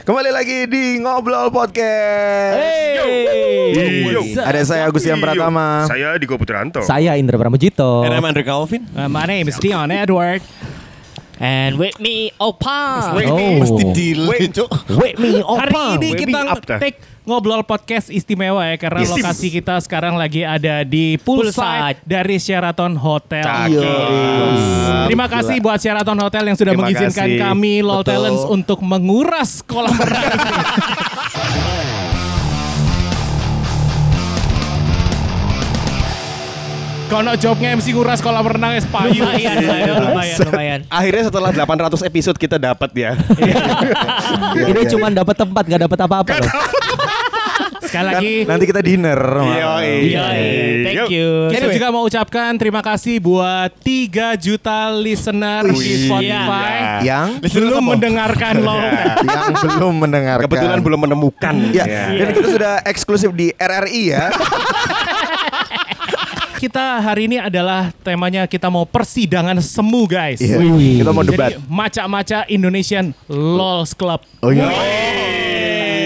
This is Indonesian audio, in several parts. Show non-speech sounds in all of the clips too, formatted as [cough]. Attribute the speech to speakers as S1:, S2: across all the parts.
S1: Kembali lagi di Ngobrol Podcast.
S2: Hey.
S3: Yo.
S1: Ada saya Agustian Pratama.
S3: Saya Diko Putranto.
S2: Saya Indra Pramujito.
S4: And I'm Andre Calvin.
S5: Uh, my name is Dion Edward.
S6: And with me, Opa.
S2: Oh.
S4: Mesti delay.
S2: Wait me
S5: Hari
S2: opa.
S5: ini kita
S3: me
S5: take ngobrol podcast istimewa ya karena
S3: Yes.
S5: lokasi kita sekarang lagi ada di poolside
S6: Poolside.
S5: dari Sheraton Hotel.
S3: Cakep.
S5: Terima kasih buat Sheraton Hotel yang sudah
S3: Terima
S5: mengizinkan
S3: kasih.
S5: kami LOL
S1: Betul.
S5: Talents untuk menguras kolam renang. [laughs] Kono jobnya MC nguras kolam renang es payu.
S6: Lumayan, lumayan, [laughs] lumayan, lumayan.
S3: Akhirnya setelah 800 episode kita dapat ya. [laughs]
S2: Ini cuma dapat tempat nggak dapat apa-apa. [laughs]
S5: Sekali lagi
S1: Nanti kita dinner.
S3: Yoi.
S6: Yoi, thank you.
S5: Kita juga mau ucapkan terima kasih buat 3 juta listener di
S3: Wih,
S5: Spotify
S3: iya.
S1: Yang
S5: belum mendengarkan LOL.
S1: yang belum mendengarkan.
S3: Kebetulan belum menemukan.
S1: Ya,
S3: Ya.
S1: dan kita sudah eksklusif di RRI ya.
S5: Kita hari ini adalah temanya kita mau persidangan semu guys.
S1: Iya.
S2: Wih.
S1: Kita mau debat.
S5: Jadi maca-maca Indonesian LOLs Club.
S1: Oh iya.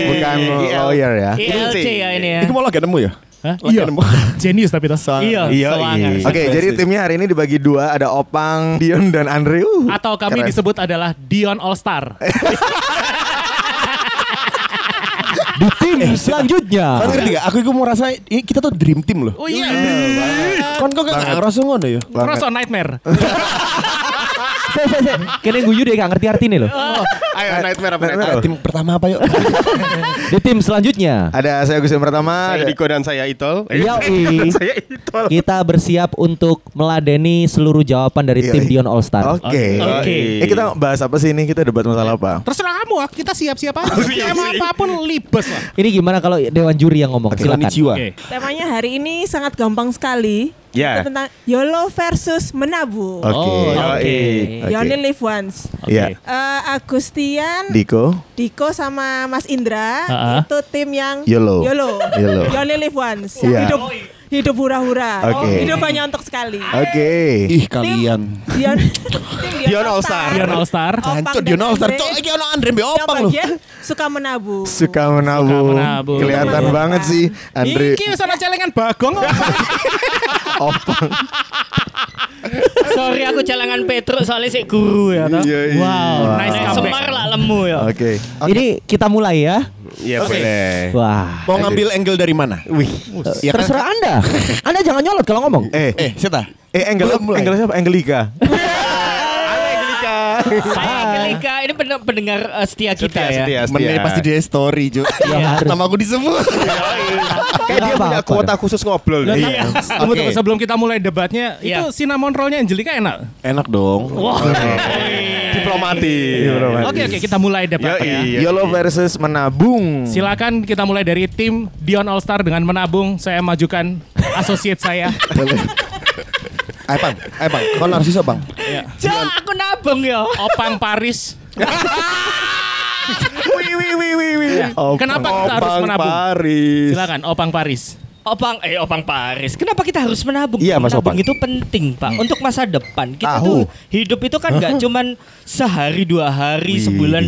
S1: Bukan lawyer ya.
S6: ILC ya ini ya.
S4: Ini mau lagi nemu ya?
S5: Hah? Iya.
S4: nemu. [laughs]
S5: Jenius tapi toh.
S6: Iya,
S3: Iya, iya.
S1: Oke, jadi timnya hari ini dibagi dua, ada Opang, Dion dan Andre. Uh,
S5: Atau kami
S1: keren.
S5: disebut adalah Dion All Star. [laughs]
S2: Di tim selanjutnya.
S4: Kan ngerti gak? Aku itu mau rasa kita tuh dream team loh.
S5: Oh iya.
S4: Kan kok gak ngerasa ngono ya?
S5: Rasa nightmare. [laughs]
S2: Saya saya saya. Kene guyu deh gak ngerti artinya loh.
S3: Ayo nightmare apa
S1: Nightmare.
S4: Tim pertama apa yuk? [laughs]
S2: Di tim selanjutnya.
S1: Ada saya Agustian Pertama.
S3: Saya
S1: ada-
S3: Diko dan saya Itol.
S2: Yoi. [laughs]
S3: saya Itol.
S2: Kita bersiap untuk meladeni seluruh jawaban dari
S1: Iya,
S2: tim
S1: iya.
S2: Dion All Star.
S1: Oke.
S6: Oke.
S1: Eh kita bahas apa sih ini? Kita debat masalah apa?
S5: Terserah kamu, ah. kita siap-siap aja. [laughs] Tema
S3: apa
S5: pun libes lah.
S2: Ini gimana kalau dewan juri yang ngomong? Silakan.
S7: Temanya hari ini sangat gampang sekali.
S3: Ya.
S7: Itu tentang YOLO versus menabung.
S1: Oke.
S6: Oh, oke.
S1: Oke.
S7: You only live once.
S1: Iya.
S7: Eh, Agustian,
S1: Diko.
S7: Diko sama Mas Indra
S5: Ha-ha.
S7: itu tim yang
S1: YOLO.
S7: YOLO.
S1: YOLO.
S7: You only live once.
S1: Iya.
S7: Hidup hidup hura-hura.
S1: Oke.
S7: Hidup hanya untuk sekali.
S1: Oke.
S4: Ih kalian.
S7: Dion,
S3: Dion All Star.
S5: Dion All Star.
S7: Dan
S4: Dion All Star.
S7: Andre
S4: Cok iki ono Andre mbek opang loh.
S7: suka menabung.
S1: Suka menabung.
S5: menabung.
S1: Kelihatan banget sih Andre
S5: Iki sana celengan bagong. [laughs]
S1: Opang.
S6: Sorry aku celengan Petruk soalnya si guru ya toh.
S3: Iya, iya.
S5: Wow, nice
S6: Nah,
S5: comeback.
S6: Semar lah lemu ya.
S1: Oke.
S2: Ini kita mulai ya.
S3: Iya boleh.
S2: Wah.
S4: Mau ngambil angle dari mana?
S3: Wih.
S4: Ya kan?
S2: Terserah Anda. Anda jangan nyolot kalau ngomong.
S1: Eh,
S4: Eh, Seta.
S1: eh angle
S4: Belum mulai.
S1: angle siapa? Angelika.
S6: Saya Angelika, ini pen- pendengar eh, setia kita
S3: Setia,
S6: ya.
S3: setia, setia.
S4: Menit pasti dia story, Cuk.
S2: Iya, harus.
S4: Nama aku disebut.
S3: Kayak dia punya kuota khusus ngobrol.
S5: Lah,
S3: Iya.
S4: Oke.
S5: sebelum kita mulai debatnya, itu
S6: Iya.
S5: cinnamon rollnya Angelika enak.
S4: Enak dong.
S3: Diplomatis.
S5: Oke oke kita mulai debatnya.
S3: Yoi.
S1: YOLO versus menabung.
S5: Silakan kita mulai dari tim Dion All Star dengan menabung. Saya majukan associate saya.
S4: Ayo, Bang. Ayo, Bang. Kau narsis, Bang.
S6: Cak, aku nabung ya.
S5: Opang Paris. [laughs]
S3: Wih wih wih wih wih.
S5: Kenapa kita harus
S3: Opang
S5: menabung?
S3: Paris.
S5: Silakan Opang Paris.
S6: Opang, eh Opang Paris. Kenapa kita harus menabung?
S4: Iya, Mas
S6: menabung
S4: Opang.
S6: itu penting, Pak. Untuk masa depan. Kita
S1: Tahu.
S6: tuh hidup itu kan nggak [laughs] cuman sehari dua hari,
S1: Wih.
S6: sebulan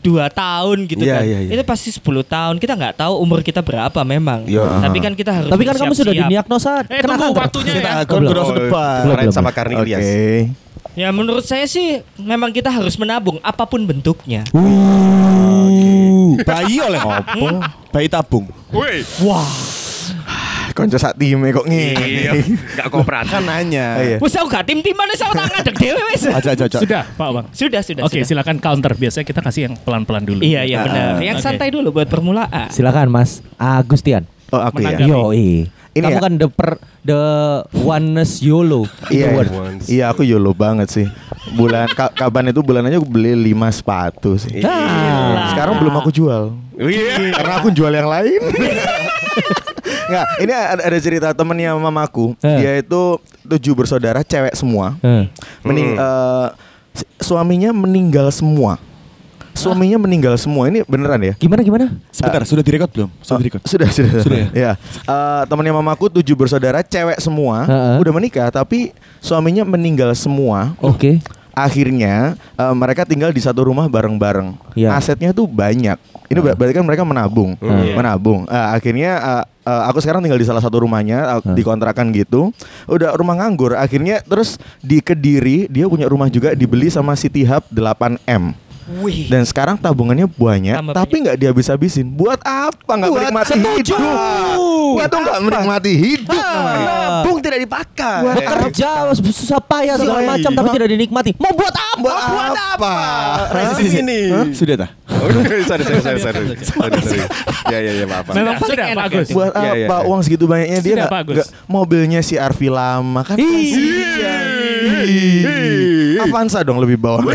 S6: dua tahun gitu
S1: Iya,
S6: kan.
S1: iya, iya.
S6: Itu pasti 10 tahun. Kita nggak tahu umur kita berapa memang.
S1: Iya.
S6: Tapi kan kita harus
S2: Tapi kan kamu sudah
S6: bersiap-siap.
S2: didiagnosa
S5: Eh
S2: kena
S5: tunggu
S2: kanker.
S5: waktunya ya.
S2: Oh,
S4: kau
S2: belum.
S4: udah depan.
S2: Belum,
S3: sama
S1: Oke.
S3: Karnilias.
S6: Ya menurut saya sih memang kita harus menabung apa pun bentuknya.
S4: Bayi oleh opo? Bayi tabung.
S3: Wih.
S1: Konco sak time kok
S3: Iya. [laughs]
S1: ngene.
S3: Gak kooperatif.
S4: Kan nanya.
S1: Iya.
S6: Wes aku gak tim-timan wis aku tak ngadeg dhewe wis.
S4: Aja, aja.
S5: Sudah Pak Opang.
S6: Sudah, sudah.
S5: Oke silakan counter. Biasanya kita kasih yang pelan-pelan dulu.
S6: Iya, iya benar. Yang santai dulu buat permulaan.
S2: Silakan Mas Agustian.
S1: Oh, aku ya.
S2: Yo,
S1: Ini
S2: Kamu
S1: ya.
S2: kan the per, the oneness YOLO.
S1: Iya, iya aku YOLO banget sih. Bulan ka- kapan itu bulan aja aku beli 5 sepatu sih.
S2: Ah.
S1: Sekarang belum aku jual.
S3: Wih.
S1: Karena aku jual yang lain. [laughs] Nggak, ini ada, ada cerita temennya mamaku.
S2: Eh.
S1: Dia itu tujuh bersaudara, cewek semua.
S2: Eh.
S1: Mening, eh, si- suaminya meninggal semua. Suaminya meninggal semua. Ini beneran ya?
S2: Gimana gimana?
S4: Sebentar, sudah direkod belum? Sudah
S1: Oh,
S4: direkod.
S1: Sudah, sudah.
S4: Sudah ya?
S1: ya. Eh, temannya mamaku tujuh bersaudara, cewek semua.
S2: Heeh.
S1: Udah menikah, tapi suaminya meninggal semua.
S2: Oke.
S1: Akhirnya eh, mereka tinggal di satu rumah bareng-bareng.
S2: Iya.
S1: Asetnya tuh banyak. Ini ber- berarti kan mereka menabung, menabung. Eh, akhirnya eh, eh, aku sekarang tinggal di salah satu rumahnya eh, di kontrakan gitu. Udah rumah nganggur. Akhirnya terus di Kediri dia punya rumah juga dibeli sama City Hub 8M.
S6: Wih.
S1: Dan sekarang tabungannya banyak,
S6: Tambah
S1: tapi nggak dihabis-habisin. Buat apa nggak
S4: Buat
S1: menikmati
S4: setuju.
S1: hidup?
S4: Buat tuh nggak menikmati hidup namanya.
S3: Nabung tidak dipakai.
S2: Bekerja susah payah segala
S1: Iya.
S2: macam tapi tidak dinikmati. Mau buat apa?
S4: Buat apa?
S3: Resisi ini.
S4: Sudah dah.
S3: Oh, sorry, sorry, sorry, sorry, sorry, sorry. Ya, ya, ya, maaf.
S5: Memang sudah
S6: enak
S5: Pak
S6: ya.
S5: Agus.
S1: Buat
S3: Iya, iya,
S1: apa
S3: iya.
S1: uang segitu banyaknya dia
S5: Sudah,
S1: nggak nggak- mobilnya si Arfi lama kan kasihan. Avanza dong lebih bawah. [laughs]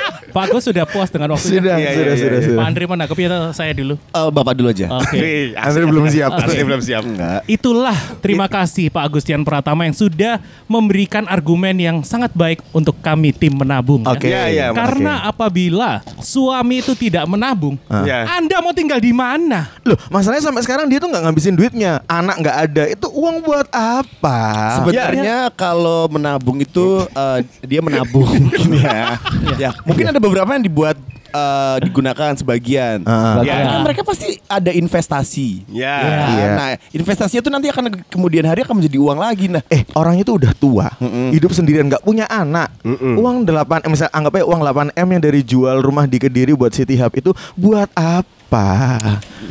S5: Pak Agus sudah puas dengan waktunya.
S1: sudah,
S3: Iya, iya,
S1: sudah,
S3: iya,
S1: sudah,
S3: iya.
S1: sudah.
S5: Pak Andri menanggapi atau saya dulu?
S4: Eh, Bapak dulu aja.
S5: Oke.
S3: Wih,
S1: Andre belum siap.
S3: Asli belum siap.
S4: Enggak.
S5: Itulah terima kasih Pak Agustian Pratama yang sudah memberikan argumen yang sangat baik untuk kami tim menabung. ya.
S1: Oke.
S3: Iya, iya,
S5: Karena apabila suami itu tidak menabung,
S3: Ya.
S5: Anda mau tinggal di mana?
S1: Loh, masalahnya sampai sekarang dia tuh nggak ngabisin duitnya. Anak nggak ada. Itu uang buat apa?
S4: Sebenarnya kalau menabung itu eh, dia menabung [laughs] ya. ya, mungkin ada beberapa yang dibuat eh, digunakan sebagian.
S1: Ah.
S4: Ya,
S5: Ya.
S4: kan mereka pasti ada investasi.
S3: Ya.
S1: Iya.
S4: Nah, investasinya tuh nanti akan kemudian hari akan menjadi uang lagi. Nah,
S1: Eh orang itu udah tua, hidup sendirian nggak punya anak. Uang 8 m, misal anggap aja uang 8 m yang dari jual rumah di Kediri buat City Hub itu buat apa?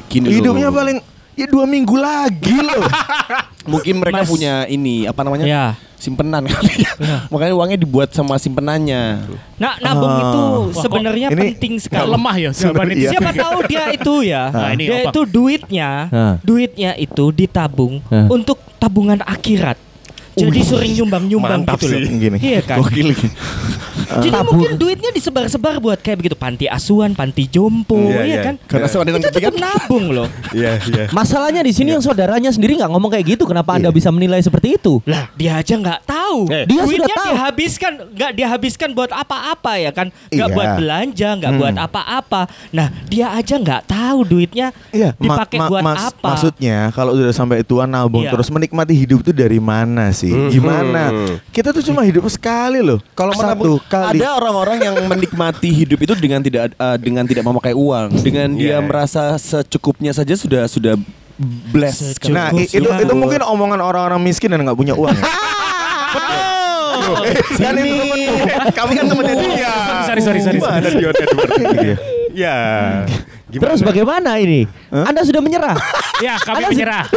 S4: Gini loh.
S1: Hidupnya paling ya dua minggu lagi loh. [laughs]
S4: mungkin mereka
S6: Mas.
S4: punya ini apa namanya?
S6: Ya.
S4: Simpenan kali ya. [laughs] Makanya uangnya dibuat sama simpenannya.
S6: Nah, nabung
S1: Ah.
S6: itu sebenarnya
S1: ini
S6: penting
S5: Gak
S6: sekali.
S5: lemah ya jawaban itu.
S1: Iya.
S6: Siapa tahu dia itu ya, [laughs]
S5: Nah, ini
S6: dia
S5: opak.
S6: itu duitnya,
S2: Hah.
S6: duitnya itu ditabung
S2: Hah.
S6: untuk tabungan akhirat. Jadi sering nyumbang-nyumbang gitu loh.
S3: sih.
S1: Gini.
S6: Iya kan?
S4: Gokil.
S6: Jadi
S2: Tabung.
S6: mungkin duitnya disebar-sebar buat kayak begitu panti asuhan, panti jompo,
S3: Iya,
S6: iya
S3: iya.
S6: kan?
S4: Karena
S3: Ya.
S4: sewadan
S6: Itu tetap nabung loh. [laughs]
S3: Iya, iya.
S2: Masalahnya di sini yang saudaranya sendiri nggak ngomong kayak gitu. Kenapa Anda bisa menilai seperti itu?
S6: Lah, dia aja nggak tahu.
S3: Eh.
S2: Dia
S6: Duitnya
S2: sudah tahu.
S6: dihabiskan, nggak dihabiskan buat apa-apa ya kan? Nggak
S1: Iya.
S6: buat belanja, nggak buat apa-apa. Nah, dia aja nggak tahu duitnya
S1: Iya, ma-
S6: dipakai
S1: ma-
S6: buat
S1: mas-
S6: apa.
S1: Maksudnya kalau udah sampai tua nabung
S6: Iya.
S1: terus menikmati hidup itu dari mana sih? Gimana? Kita tuh cuma hidup sekali loh.
S4: Kalau
S1: satu
S4: menabung,
S1: kali.
S4: ada orang-orang yang menikmati hidup itu dengan tidak eh, dengan tidak memakai uang, dengan dia
S3: Iya.
S4: merasa secukupnya saja sudah sudah blessed.
S6: Secukupnya.
S1: Nah, i- itu itu mungkin omongan orang-orang miskin dan nggak punya uang. ya? [laughs]
S3: Kan ini kami kan temennya dia.
S5: Sorry, sorry, sorry,
S3: Gimana
S5: sorry.
S3: Dion Edward?
S1: Iya.
S3: Ya. Gimana?
S2: Terus bagaimana ini? Anda sudah menyerah?
S5: Ya, kami
S2: Anda-
S5: menyerah. [laughs]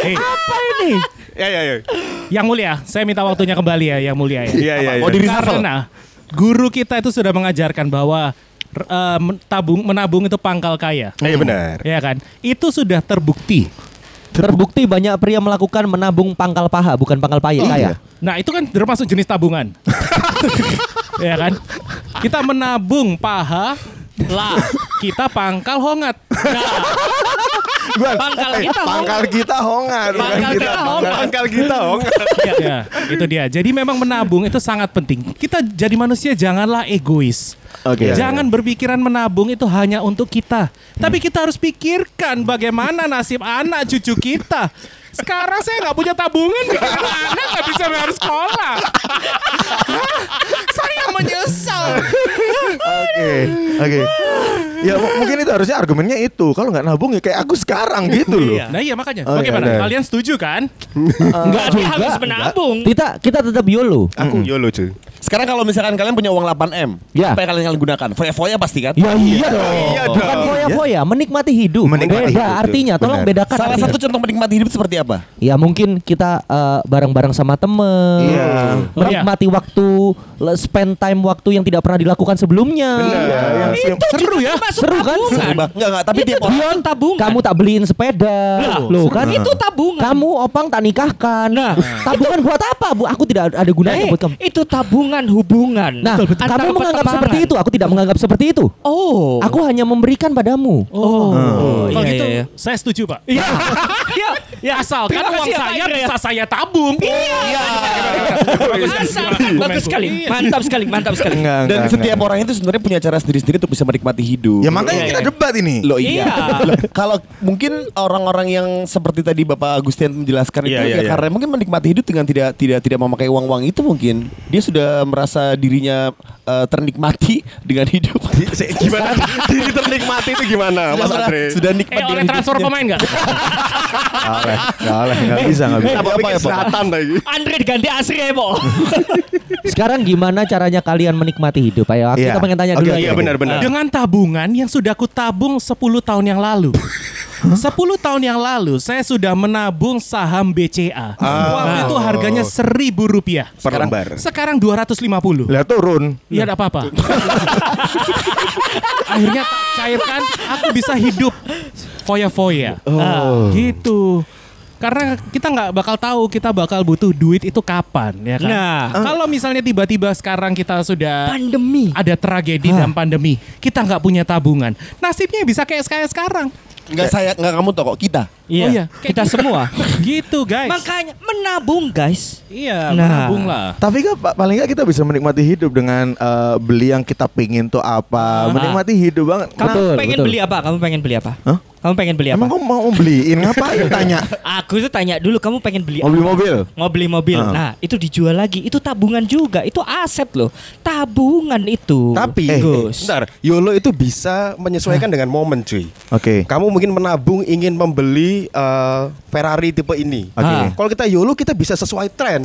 S5: Hei,
S2: Apa ini?
S3: Ya, ya, ya.
S5: Yang mulia, saya minta waktunya kembali ya, yang mulia ya.
S3: Iya, iya, iya.
S4: Mau di reshuffle?
S5: Karena guru kita itu sudah mengajarkan bahwa men- tabung menabung itu pangkal kaya.
S3: Iya benar.
S5: Ya kan? Itu sudah terbukti.
S2: Terbukti banyak pria melakukan menabung pangkal paha, bukan pangkal paya. kaya.
S5: Nah, itu kan termasuk jenis tabungan. [laughs] ya kan? Kita menabung paha lah, kita pangkal hongat. Nah,
S1: Gua-
S6: Pangkal
S1: eh,
S6: kita
S1: pangkal kita hongan. bukan
S6: Pangkal kita hongan.
S3: Pangkal kita, oh.
S5: ya, ya, itu dia. Jadi memang menabung itu sangat penting. Kita jadi manusia janganlah egois.
S1: Oke.
S5: Jangan berpikiran menabung itu hanya untuk kita. Tapi kita harus pikirkan bagaimana nasib anak cucu kita. Sekarang saya nggak punya tabungan, pikiran anak nggak bisa bayar sekolah. Saya menyesal.
S1: Oke, oke. Ya mu- mungkin itu harusnya argumennya itu. Kalau nggak nabung ya kayak aku sekarang gitu loh.
S6: Iya.
S5: Nah iya makanya.
S1: Oh,
S5: Bagaimana?
S1: iya.
S5: Kalian setuju kan?
S6: Enggak dia habis menabung.
S2: Kita kita tetap YOLO.
S3: Aku YOLO cuy.
S4: Sekarang kalau misalkan kalian punya uang 8M,
S2: Ya.
S4: apa yang kalian kalian gunakan? Foya-foya pasti kan?
S2: Ya iya dong.
S3: Iya
S2: Bukan
S3: dong.
S2: foya-foya, menikmati hidup.
S1: Menikmati
S2: Beda
S1: hidup,
S2: artinya. Tolong
S1: benar.
S2: bedakan
S4: Salah
S2: artinya.
S4: satu contoh menikmati hidup seperti apa?
S2: Ya mungkin kita eh, bareng-bareng sama temen
S1: Iya.
S2: Menikmati waktu le- Spend time waktu yang tidak pernah dilakukan sebelumnya
S1: Iya, yang sim-
S6: Itu
S5: Seru
S6: juga
S5: ya?
S6: Termasuk
S2: Seru kan?
S6: tabungan.
S4: Seru banget. Enggak, enggak, tapi
S6: itu
S4: tiap orang
S6: tabungan.
S2: Kamu tak beliin sepeda Loh kan
S6: itu tabungan.
S2: Kamu opang tak nikahkan
S6: Nah.
S2: Tabungan buat apa bu? Aku tidak ada gunanya
S6: Eh,
S2: buat kamu
S6: itu tabungan hubungan.
S2: Nah,
S6: Antara
S2: kamu menganggap
S6: pertemanan.
S2: seperti itu, aku tidak menganggap seperti itu.
S6: Oh.
S2: Aku hanya memberikan padamu.
S6: Oh.
S5: Kalau
S6: iya,
S5: gitu
S6: iya,
S5: saya setuju pak.
S6: Iya. [laughs] Iya. Ya,
S5: Asalkan uang
S6: ya,
S5: saya
S6: ya.
S5: bisa saya tabung.
S6: Iya. Bagus sekali. Mantap sekali, mantap sekali.
S1: Enggak,
S4: Dan
S1: enggak,
S4: setiap
S1: enggak.
S4: orang itu sebenarnya punya cara sendiri-sendiri untuk bisa menikmati hidup.
S1: Ya makanya
S6: Iya,
S1: kita
S6: iya.
S1: debat ini.
S4: Loh iya.
S6: Iya.
S4: Loh, Kalau mungkin orang-orang yang seperti tadi Bapak Agustian menjelaskan itu
S3: Iya, iya,
S4: ya
S3: iya.
S4: karena mungkin menikmati hidup dengan tidak tidak tidak memakai uang-uang itu mungkin dia sudah merasa dirinya eh, ternikmati dengan hidup.
S3: Gimana? Diri ternikmati itu gimana, Mas Andre?
S4: Sudah
S5: Eh
S4: nikmat
S5: oleh
S4: dengan
S5: transfer pemain nggak?
S1: Nggak oleh, nggak oleh, nggak bisa, nggak bisa.
S3: Apa
S4: Apa ya,
S3: selatan lagi?
S6: Andre diganti Asri ya, [laughs]
S2: Sekarang gimana caranya kalian menikmati hidup? Ayo,
S1: Iya.
S2: kita pengen tanya
S1: Oke,
S2: dulu.
S3: Iya benar-benar.
S5: Dengan tabungan yang sudah aku tabung 10 tahun yang lalu. 10 tahun yang lalu saya sudah menabung saham BCA. Waktu itu harganya seribu rupiah.
S3: Per lembar.
S5: Sekarang 250.
S1: Lihat turun.
S5: Iya ada apa-apa. [laughs] Akhirnya tak cairkan, aku bisa hidup foya-foya.
S1: Oh.
S5: Gitu. Karena kita nggak bakal tahu kita bakal butuh duit itu kapan, ya kan?
S6: Nah.
S5: Kalau misalnya tiba-tiba sekarang kita sudah
S6: Pandemi.
S5: ada tragedi dan pandemi, kita nggak punya tabungan, nasibnya bisa kayak kayak sekarang.
S4: Enggak saya enggak kamu toh kok kita.
S6: Iya.
S5: Oh iya.
S6: Kita semua. [laughs]
S5: Gitu guys.
S6: Makanya menabung, guys.
S5: iya,
S6: Nah.
S5: menabung lah.
S1: Tapi kan pa- paling nggak kita bisa menikmati hidup dengan eh, beli yang kita pingin tuh apa, menikmati hidup banget.
S6: Kamu
S2: Betul,
S6: pengen
S2: betul.
S6: beli apa? Kamu pengen beli apa?
S1: Hah?
S6: Kamu pengen beli apa?
S1: Emang kamu mau beliin ngapain tanya? [laughs]
S6: Aku tuh tanya dulu kamu pengen beli
S1: Mau beli
S6: apa?
S1: mobil?
S6: Mau beli mobil.
S1: Ah.
S6: Nah, itu dijual lagi. Itu tabungan juga. Itu aset loh. Tabungan itu.
S3: Tapi,
S1: Eh,
S6: Gus.
S3: bentar, YOLO itu bisa menyesuaikan dengan momen, cuy.
S1: Oke.
S3: Kamu mungkin menabung ingin membeli eh, Ferrari tipe ini.
S1: Oke.
S6: Ah.
S3: Kalau kita YOLO kita bisa sesuai tren.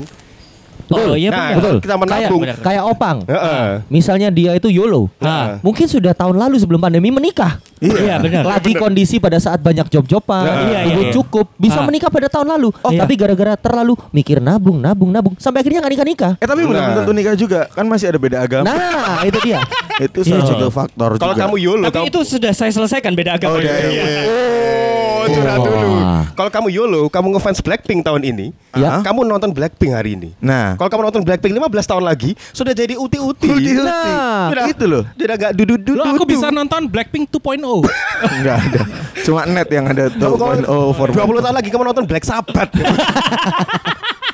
S6: Oh iya
S3: Nah.
S2: Betul.
S3: kita
S2: Kayak,
S3: menabung.
S2: kayak opang.
S3: Heeh.
S2: Misalnya dia itu YOLO.
S6: Ah.
S2: Mungkin sudah tahun lalu sebelum pandemi menikah.
S6: Iya benar.
S2: Lagi kondisi pada saat banyak job-joban,
S6: Iya, iya,
S2: duit
S6: iya.
S2: cukup, bisa
S6: Ah.
S2: menikah pada tahun lalu. Oh,
S6: Iya.
S2: tapi gara-gara terlalu mikir nabung, nabung, nabung, sampai akhirnya nggak nikah-nikah.
S1: Eh tapi belum
S3: Nah.
S1: tentu nikah juga, kan masih ada beda agama.
S2: Nah, itu dia. [laughs]
S1: Itu salah
S6: Iya.
S1: satu faktor
S3: Kalau
S1: juga.
S3: kamu YOLO,
S6: Tapi
S3: kamu
S6: itu sudah saya selesaikan beda agama.
S1: Oh, iya, iya.
S3: Oh, curhat
S2: Wah.
S3: dulu. Kalau kamu YOLO, kamu ngefans Blackpink tahun ini,
S2: Ya.
S3: kamu nonton Blackpink hari ini.
S1: Nah,
S3: Kalau kamu nonton Blackpink 15 tahun lagi, sudah jadi uti-uti.
S1: Uti-uti.
S2: Nah,
S3: Sudah-
S1: itu loh.
S3: Sudah gak dudu-dudu.
S5: Lo aku bisa nonton Blackpink 2.0.
S1: Enggak [laughs] ada. Cuma net yang ada tuh.
S3: Kamu kalau
S1: Oh, for
S3: 20 tahun lagi kamu nonton Black Sabbath. [laughs]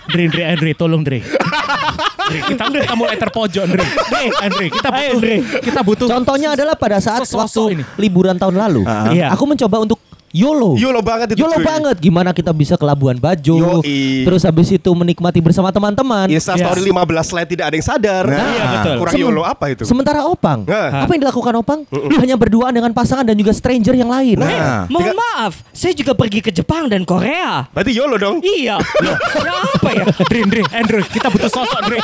S5: Dre, Dre, Andre, tolong Dre. Dre, kita kita mulai terpojok Dre. Dre, Andre, kita
S6: Ayo,
S5: butuh,
S6: Dre.
S5: kita butuh.
S2: Contohnya adalah pada saat waktu
S5: ini.
S2: liburan tahun lalu,
S6: Iya.
S2: aku mencoba untuk YOLO.
S3: YOLO banget itu.
S2: YOLO
S3: cuy.
S2: banget gimana kita bisa ke Labuan Bajo
S3: Yoi.
S2: Terus habis itu menikmati bersama teman-teman
S3: Insta story 15 slide tidak ada yang sadar.
S1: Nah.
S6: Iya, betul.
S3: Kurang
S2: Semen-
S3: YOLO apa itu?
S2: Sementara Opang
S3: Nah.
S2: Apa yang dilakukan Opang? Hanya berduaan dengan pasangan dan juga stranger yang lain
S1: Nah.
S6: Mohon maaf, saya juga pergi ke Jepang dan Korea.
S3: Berarti YOLO dong.
S6: Iya. ya apa ya?
S5: Dre, Dre, Andre, kita butuh sosok Dre.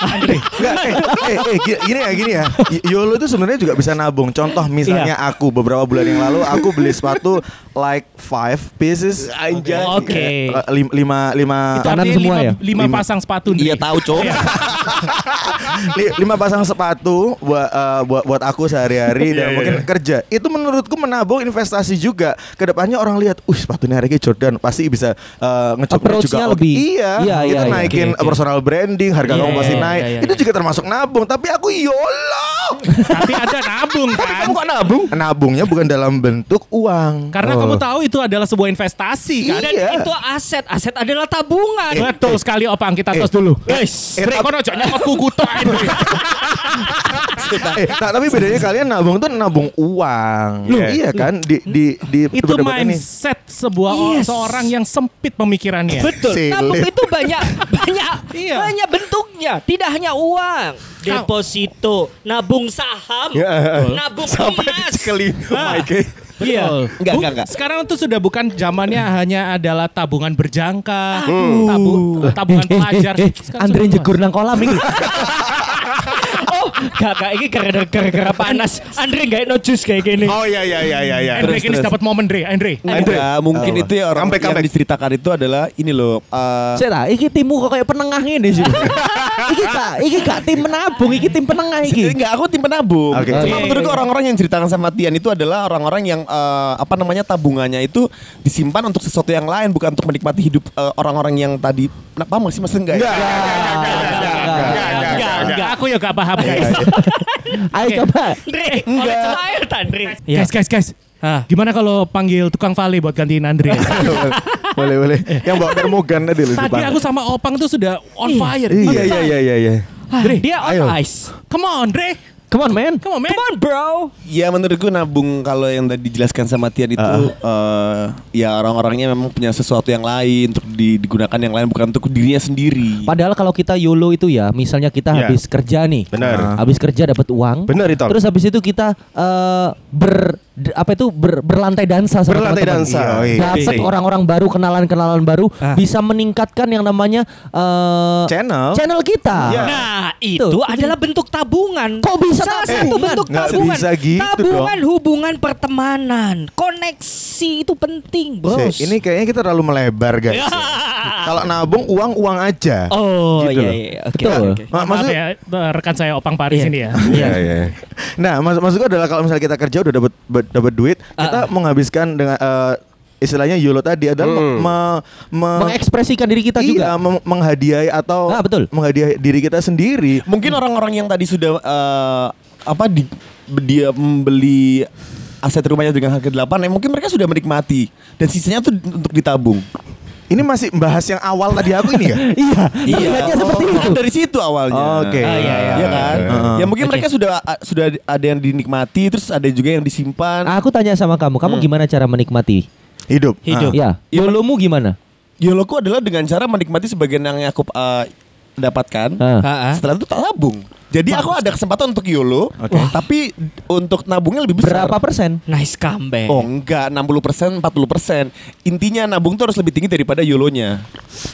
S5: Andre.
S1: Enggak, eh, eh, eh, gi- gini ya, gini ya. YOLO itu sebenarnya juga bisa nabung. Contoh misalnya aku beberapa bulan yang lalu aku beli sepatu like five pieces.
S3: Anjay.
S6: Oke.
S1: Eh, lim- lima lima
S5: Itu
S2: Kanan semua
S5: lima,
S2: ya?
S5: lima
S1: Lima.
S5: pasang sepatu.
S4: Iya tahu, Cok. [laughs]
S1: li- lima pasang sepatu buat eh, buat buat aku sehari-hari
S3: Iya,
S1: dan
S3: iya,
S1: mungkin
S3: iya.
S1: kerja. Itu menurutku menabung investasi juga. Ke depannya orang lihat, uh sepatunya harganya Jordan pasti bisa eh, ngecoba
S2: Approach-nya
S1: juga. oke."
S2: lebih-
S1: Iya,
S2: Iya,
S1: itu
S2: iya, iya.
S1: naikin
S6: Oke, oke.
S1: personal branding, harga
S6: Iya,
S1: kamu pasti
S6: iya,
S1: naik.
S6: iya, iya.
S1: Itu juga termasuk nabung. Tapi aku YOLO.
S5: Tapi ada nabung kan.
S3: Kamu kok nabung?
S1: Nabungnya bukan dalam bentuk uang.
S5: Karena
S1: Oh.
S5: Kamu tahu itu adalah sebuah investasi kan.
S6: Dan
S1: Iya.
S6: itu aset, aset adalah tabungan.
S5: Betul sekali Opang, kita tos
S1: Eh,
S5: dulu.
S6: Guys,
S5: Dre, kono aja nyokot kuku tok [laughs]
S1: eh, nah, tapi bedanya kalian nabung tuh nabung uang. iya kan di di di
S5: Itu
S1: debat-debat ini.
S5: mindset sebuah
S6: Yes.
S5: seorang yang sempit pemikirannya.
S6: betul.
S1: Silit.
S6: Nabung itu banyak banyak
S5: Iya.
S6: banyak bentuknya, tidak hanya uang. Deposito, nabung saham,
S3: Ya.
S6: nabung
S3: Sampai
S6: emas.
S3: sekali.
S6: Iya.
S4: Enggak, enggak, enggak.
S5: Sekarang tuh sudah bukan zamannya hanya adalah tabungan berjangka, tabu- tabungan
S2: Eh, eh,
S5: pelajar.
S2: eh, Andre jegur nang kolam ini [laughs]
S6: kakak ini gara-gara gara-gara panas. Andre nggak no jus kayak gini.
S3: Oh iya iya iya iya. iya.
S5: Andre kini dapat momen Dre, Andre.
S4: Enggak, mungkin itu ya orang
S3: Comeback,
S4: yang diceritakan itu adalah ini loh. eh,
S2: Saya tak, iki timmu kok kayak penengah ini sih Iki gak, iki gak tim menabung, iki tim penengah iki
S4: Enggak, aku tim penabung.
S1: Oke.
S4: Cuma
S5: Iya,
S4: menurutku
S5: iya.
S4: orang-orang yang ceritakan sama Tian itu adalah orang-orang yang eh, apa namanya tabungannya itu disimpan untuk sesuatu yang lain, bukan untuk menikmati hidup eh, orang-orang yang tadi. Nah, paham gak sih maksudnya enggak? ya?
S1: Enggak.
S2: Enggak, enggak, enggak, enggak,
S6: enggak, enggak.
S5: Aku ya gak paham guys.
S2: Ayo coba.
S6: Andre, oleh air Andre.
S5: Guys, guys, guys. Ah, gimana kalau panggil tukang vale buat gantiin Andre? [laughs]
S1: boleh boleh. Yang bawa termogan tadi loh.
S5: Tadi aku sama Opang tuh sudah on fire.
S1: Iya iya iya iya iya.
S5: Dre,
S6: Dia
S1: ayo.
S6: on ice.
S5: Come on, Dre.
S2: Come on man.
S5: Come on, man.
S6: Come on, bro.
S4: Ya menurutku nabung kalau yang tadi dijelaskan sama Tian itu eh, ya orang-orangnya memang punya sesuatu yang lain untuk di- digunakan yang lain bukan untuk dirinya sendiri.
S2: Padahal kalau kita YOLO itu ya, misalnya kita
S1: Iya.
S2: habis kerja nih.
S1: Benar.
S2: Habis kerja dapat uang.
S1: Benar itu.
S2: Terus habis itu kita eh, ber apa itu ber- berlantai dansa sama
S1: Berlantai
S2: teman-teman.
S1: dansa.
S2: Iya.
S1: Oh, iya.
S2: Dapat
S1: Iya.
S2: orang-orang baru, kenalan-kenalan baru
S5: Ah.
S2: bisa meningkatkan yang namanya eh,
S1: Channel.
S2: channel kita.
S1: Iya.
S6: Nah, itu
S2: Tuh.
S6: adalah bentuk tabungan.
S2: Kok bisa
S6: Salah satu bentuk
S1: Nggak
S6: tabungan.
S1: bisa gitu
S6: tabungan hubungan pertemanan, koneksi itu penting, bros.
S1: Ini kayaknya kita terlalu melebar guys.
S6: Ya. [laughs]
S1: Kalau nabung uang uang aja.
S6: Oh
S1: Gitu
S6: iya iya oke.
S2: Betul.
S6: oke.
S1: Ma-
S5: Maaf
S1: maksud-
S5: ya, rekan saya Opang Paris
S6: Iya.
S5: ini ya.
S1: Iya iya. Nah, maksud maksudku adalah kalau misalnya kita kerja udah dapat dapat duit, kita
S6: Ah.
S1: menghabiskan dengan eh, istilahnya YOLO tadi adalah me- me- me-
S2: Mengekspresikan diri kita
S1: iya,
S2: juga.
S1: mem- menghadiahi atau
S2: Ah, betul.
S1: menghadiahi diri kita sendiri.
S4: Mungkin orang-orang yang tadi sudah eh, apa di, dia membeli aset rumahnya dengan harga 8 ya mungkin mereka sudah menikmati dan sisanya tuh untuk ditabung.
S1: Ini masih bahas yang awal tadi aku ini ya. [laughs]
S2: Iya, terlihatnya seperti itu.
S4: Kan dari situ awalnya.
S1: Oke.
S6: Ah, iya, iya.
S4: Iya kan?
S1: Heeh.
S4: Ya mungkin
S6: Oke.
S4: mereka sudah sudah ada yang dinikmati terus ada juga yang disimpan.
S2: Aku tanya sama kamu, kamu gimana cara menikmati?
S1: Hidup.
S6: Hidup.
S1: Ah.
S2: Ya, YOLOmu gimana?
S4: YOLOku adalah dengan cara menikmati sebagian yang aku eh, dapatkan.
S2: Ah.
S6: Ah, ah.
S4: Setelah itu tak tabung. Jadi aku ada kesempatan untuk YOLO, tapi untuk nabungnya lebih besar.
S2: Berapa persen?
S6: Nice comeback.
S4: Oh enggak, 60%, 40%. Intinya nabung tuh harus lebih tinggi daripada YOLO-nya.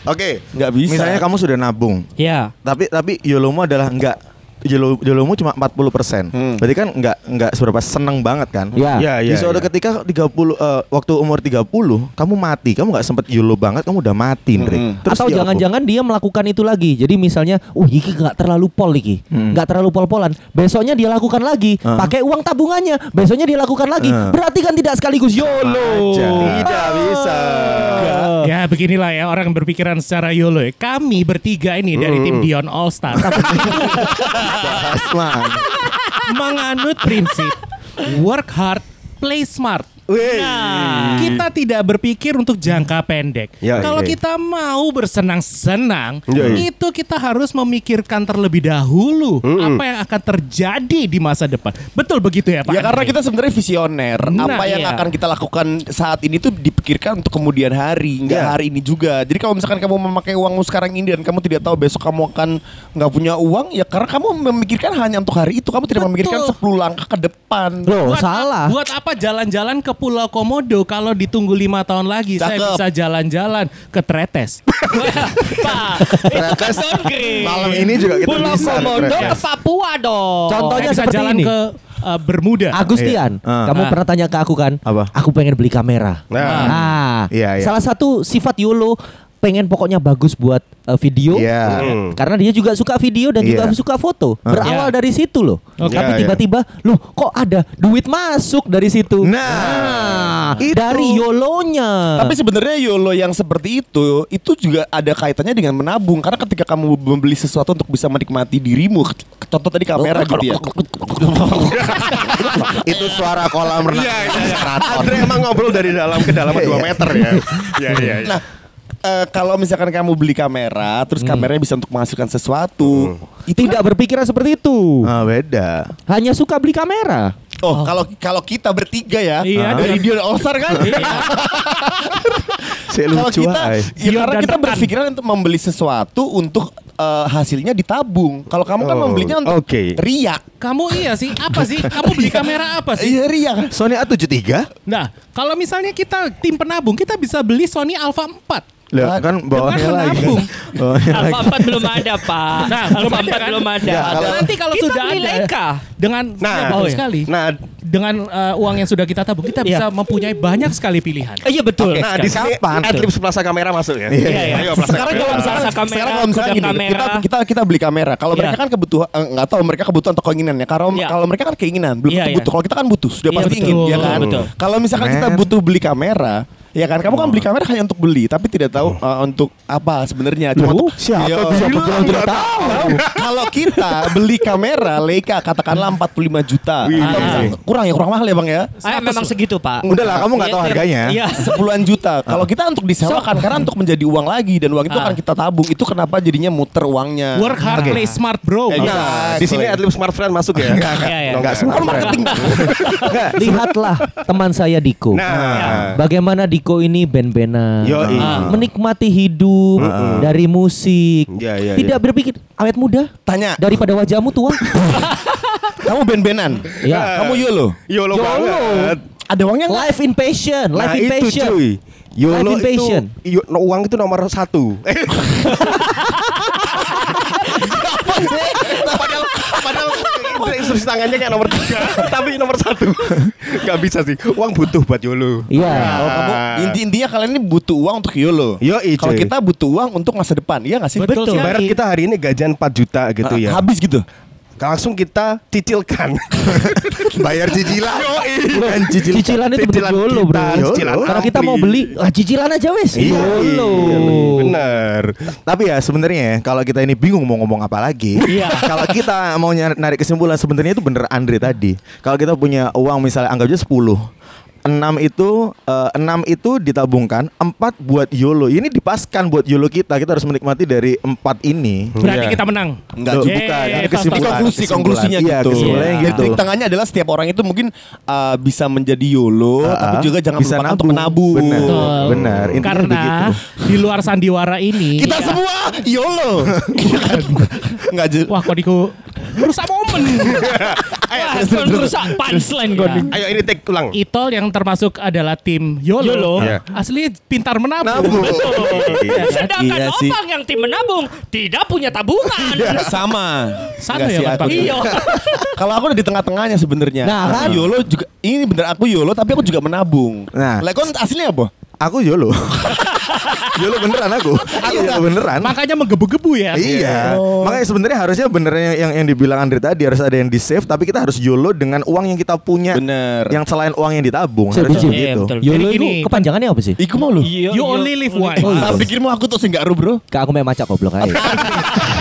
S1: Oke.
S4: Nggak bisa.
S1: Misalnya kamu sudah nabung,
S6: Ya.
S1: tapi tapi YOLOmu adalah enggak YOLOmu cuma 40%.
S4: Hmm.
S1: Berarti kan enggak enggak seberapa seneng banget kan?
S2: Ya.
S1: Iya, Di suatu ketika 30 eh, waktu umur 30, kamu mati, kamu enggak sempet YOLO banget, kamu udah mati, Ndre.
S4: Hmm.
S1: Terus
S2: Atau
S1: ya
S2: jangan-jangan dia melakukan itu lagi. Jadi misalnya, uh iki nggak terlalu pol iki,
S1: Hmm.
S2: nggak terlalu pol-polan. Besoknya dia lakukan lagi,
S1: Ah.
S2: pakai uang tabungannya. Besoknya dia lakukan lagi.
S1: Ah.
S2: Berarti kan tidak sekaligus YOLO.
S1: Aja. Tidak bisa.
S5: Ya beginilah ya orang yang berpikiran secara YOLO ya. Kami bertiga ini dari tim Dion All Star [laughs]
S1: Asman.
S5: menganut prinsip work hard, play smart. Nah, kita tidak berpikir untuk jangka pendek.
S1: Ya,
S5: Kalau
S1: ya.
S5: kita mau bersenang-senang,
S1: Ya, ya.
S5: itu kita harus memikirkan terlebih dahulu apa yang akan terjadi di masa depan. Betul begitu ya Pak?
S4: Ya karena
S5: Andre?
S4: kita sebenarnya visioner.
S5: Nah,
S4: Apa yang
S6: iya.
S4: akan kita lakukan saat ini tuh dipikirkan untuk kemudian hari, nggak
S1: Iya.
S4: hari ini juga. Jadi kalau misalkan kamu memakai uangmu sekarang ini dan kamu tidak tahu besok kamu akan nggak punya uang, ya karena kamu memikirkan hanya untuk hari itu. Kamu tidak
S5: Betul.
S4: memikirkan 10 langkah ke depan.
S2: Loh,
S5: buat,
S2: salah.
S5: Buat apa jalan-jalan ke Pulau Komodo kalau ditunggu lima tahun lagi saya
S4: Cakep.
S5: bisa jalan-jalan ke Tretes. [laughs]
S6: Pak, itu downgrade.
S1: malam ini juga kita
S6: Pulau
S1: bisa
S6: Komodo
S1: Tretes.
S6: ke Papua dong.
S2: Contohnya
S5: saya bisa
S2: seperti
S5: jalan
S2: ini.
S5: ke uh, Bermuda.
S2: Agustian,
S1: Iya. Ah.
S2: kamu
S5: Ah.
S2: pernah tanya ke aku kan?
S1: Apa?
S2: Aku pengen beli kamera.
S1: Nah.
S2: Ah,
S1: Iya, iya.
S2: salah satu sifat YOLO pengen pokoknya bagus buat uh, video.
S1: Iya.
S2: Hmm. Karena dia juga suka video dan juga
S1: Iya.
S2: suka foto. Berawal
S6: Iya.
S2: dari situ loh.
S5: Oke.
S2: Tapi
S1: Iya,
S2: tiba-tiba, loh kok ada duit masuk dari situ?
S1: Nah, itu.
S2: dari YOLO-nya.
S4: Tapi sebenarnya YOLO yang seperti itu itu juga ada kaitannya dengan menabung karena ketika kamu membeli sesuatu untuk bisa menikmati dirimu, contoh tadi kamera gitu ya. [laughs]
S1: itu suara kolam renang.
S3: Iya, iya, iya. Andre emang ngobrol dari dalam ke dalam 2 meter ya. Iya, iya. iya.
S4: Nah, eh, kalau misalkan kamu beli kamera, terus kameranya bisa untuk menghasilkan sesuatu, itu
S2: tidak berpikiran seperti itu.
S1: Ah, beda.
S2: Hanya suka beli kamera.
S4: Oh, kalau kalau kita bertiga ya
S5: Iya,
S4: dari Dion All Star kan.
S1: Saya
S4: kalau kita, ya
S5: Dion
S4: karena kita
S5: rekan.
S4: berpikiran untuk membeli sesuatu untuk eh, hasilnya ditabung. Kalau kamu kan
S1: Oh,
S4: membelinya untuk
S1: oke.
S4: riak.
S5: Kamu iya sih, apa sih? Kamu beli kamera apa sih?
S4: Iya riak.
S1: Sony A73?
S5: Nah, kalau misalnya kita tim penabung, kita bisa beli Sony Alpha 4.
S1: Lah kan bawahnya
S5: Dengan
S1: lagi.
S5: menabung.
S1: Bawahnya lagi.
S6: Alfa 4 belum ada, Pak.
S5: Nah,
S6: Alfa
S5: belum ada
S6: 4
S5: kan?
S6: belum ada.
S1: Ya, kalau-
S5: Nanti kalau
S6: Kita
S5: sudah ada
S6: Leica.
S5: dengan
S3: Nah,
S5: ya, bagus
S6: oh iya.
S5: sekali.
S3: Nah,
S5: dengan uh, uang yang sudah kita tabung, kita bisa mempunyai banyak sekali pilihan.
S6: Eh, Iya betul.
S3: nah di sini
S1: Kapan?
S3: Adlibs Plaza Kamera masuk ya.
S1: Iya,
S6: iya.
S3: Ayo Plaza
S4: Sekarang kalau
S6: Rasa kamera,
S4: sekarang kalau misalkan
S6: kuda
S4: gini,
S6: kamera.
S4: kita kita kita beli kamera. Kalau
S6: Iya.
S4: mereka kan kebutuhan eh, nggak tahu mereka kebutuhan atau keinginan ya. Kalau
S6: Iya.
S4: kalau mereka kan keinginan, belum
S6: Iya,
S4: tentu
S6: iya.
S4: butuh. Kalau kita kan butuh, sudah
S6: Iya,
S4: pasti ingin, ya kan? Kalau misalkan kita butuh beli kamera, Ya kan, kamu kan beli kamera hanya untuk beli, tapi tidak tahu uh, untuk apa sebenarnya. Cuma
S1: Loh,
S4: untuk-
S1: siapa
S4: Iya.
S1: tuh siapa bilang tidak
S4: tahu. Kalau kita beli kamera Leica katakanlah 45 juta.
S3: Wih.
S4: Misal- kurang ya, kurang mahal ya, Bang ya.
S6: Ah, memang segitu pak.
S1: Udah lah kamu nggak tahu harganya.
S6: Iya.
S4: Sepuluhan juta. Kalau kita untuk disewakan karena untuk menjadi uang lagi dan uang itu
S6: Ah.
S4: akan kita tabung. Itu kenapa jadinya muter uangnya.
S5: Work hard, play smart, bro.
S4: Eh,
S3: Nah, di sini Adlib Smart Friend masuk ya. [laughs]
S6: Iya, iya.
S1: Enggak
S3: Enggak.
S1: smart
S4: marketing. [laughs]
S2: Lihatlah teman saya Diko.
S3: Nah.
S2: Bagaimana Diko ini band-bandan,
S1: Yoi.
S2: Ah. menikmati hidup dari musik,
S3: Iya, iya,
S2: tidak berpikir awet muda
S4: Tanya,
S2: daripada wajahmu tua. [laughs]
S4: kamu ben-benan?
S2: ya.
S4: Kamu YOLO?
S3: YOLO banget.
S4: Ada uangnya nggak?
S2: Life in passion, life
S3: Nah
S2: in
S3: itu
S2: passion.
S3: cuy YOLO
S2: Life in
S3: itu
S2: passion.
S3: yo- no, Uang itu nomor satu [laughs] Padahal Padahal instruksi tangannya kayak nomor tiga [laughs] Tapi nomor satu [laughs] Gak bisa sih Uang butuh buat YOLO
S2: Iya.
S4: Kalau kamu inti-intinya kalian ini butuh uang untuk YOLO.
S3: Yoi,
S4: Kalau kita butuh uang untuk masa depan, iya nggak sih?
S5: Betul.
S3: Ibarat kita hari ini gajian 4 juta gitu
S4: Ah,
S3: ya
S4: Habis gitu.
S3: Langsung kita cicilkan [laughs]
S1: Bayar cicilan. Bukan cicil.
S2: Cicilan itu bener
S3: Cicilan kita,
S2: Bro.
S3: cicilan
S2: Kalau kita mau beli, ah, cicilan aja wes.
S1: Iya,
S2: YOLO.
S3: Bener
S1: Tapi ya sebenarnya ya, kalau kita ini bingung mau ngomong apa lagi.
S6: Iya. [laughs]
S1: kalau kita mau nyari- narik kesimpulan sebenarnya itu bener Andre tadi. Kalau kita punya uang misalnya anggap aja 10 enam itu eh, enam itu ditabungkan, empat buat YOLO. Ini dipaskan buat YOLO kita. Kita harus menikmati dari empat ini.
S5: Berarti
S3: Iya.
S5: kita menang.
S4: Enggak
S1: Loh,
S4: juga.
S1: bukan.
S5: Pas-
S1: kesimpulan.
S4: Konklusi
S1: kesimpulan.
S4: konklusinya
S1: Iya,
S4: gitu.
S1: kesimpulannya
S4: Jadi
S1: gitu.
S4: tengahnya adalah setiap orang itu mungkin uh, bisa menjadi YOLO,
S1: Ah,
S4: tapi juga jangan
S1: bisa
S4: lupakan untuk
S1: nabung.
S4: menabung.
S1: Benar. Benar.
S5: Karena
S1: begitu.
S5: di luar sandiwara ini
S4: Kita semua YOLO. Enggak juga.
S5: Wah kok diku merusak momen [laughs]
S6: Wah, kau merusak punchline kau
S5: Ya.
S3: Ayo ini take ulang
S5: Itol yang termasuk adalah tim YOLO,
S6: YOLO.
S3: Iya.
S5: Asli pintar menabung
S1: Nabung.
S5: Ya kan?
S6: Sedangkan
S4: Iya sih.
S6: Opang yang tim menabung tidak punya tabungan.
S4: Sama.
S5: Sama
S4: Enggak
S5: ya, Bang?
S6: Iya. [laughs]
S4: Kalau aku udah di tengah-tengahnya sebenarnya.
S2: Nah, kan?
S4: YOLO juga ini bener aku YOLO tapi aku juga menabung.
S1: Nah.
S4: Lah kon aslinya apa?
S1: Aku YOLO. [laughs] YOLO beneran aku. Aku YOLO beneran.
S5: Makanya menggebu-gebu ya
S1: Iya. Makanya sebenarnya harusnya bener yang, yang yang dibilang Andre tadi harus ada yang di save tapi kita harus YOLO dengan uang yang kita punya.
S4: Bener.
S1: Yang selain uang yang ditabung.
S2: Saya
S1: Harusnya.
S6: Iya,
S1: gitu.
S6: betul.
S2: YOLO itu kepanjangannya apa sih?
S4: Iku mau lu.
S6: Iya,
S5: You
S6: iya.
S5: only live once
S2: Oh, iya.
S4: Pikirmu aku tuh sih enggak bro.
S2: Kak aku main macak goblok aja. [laughs]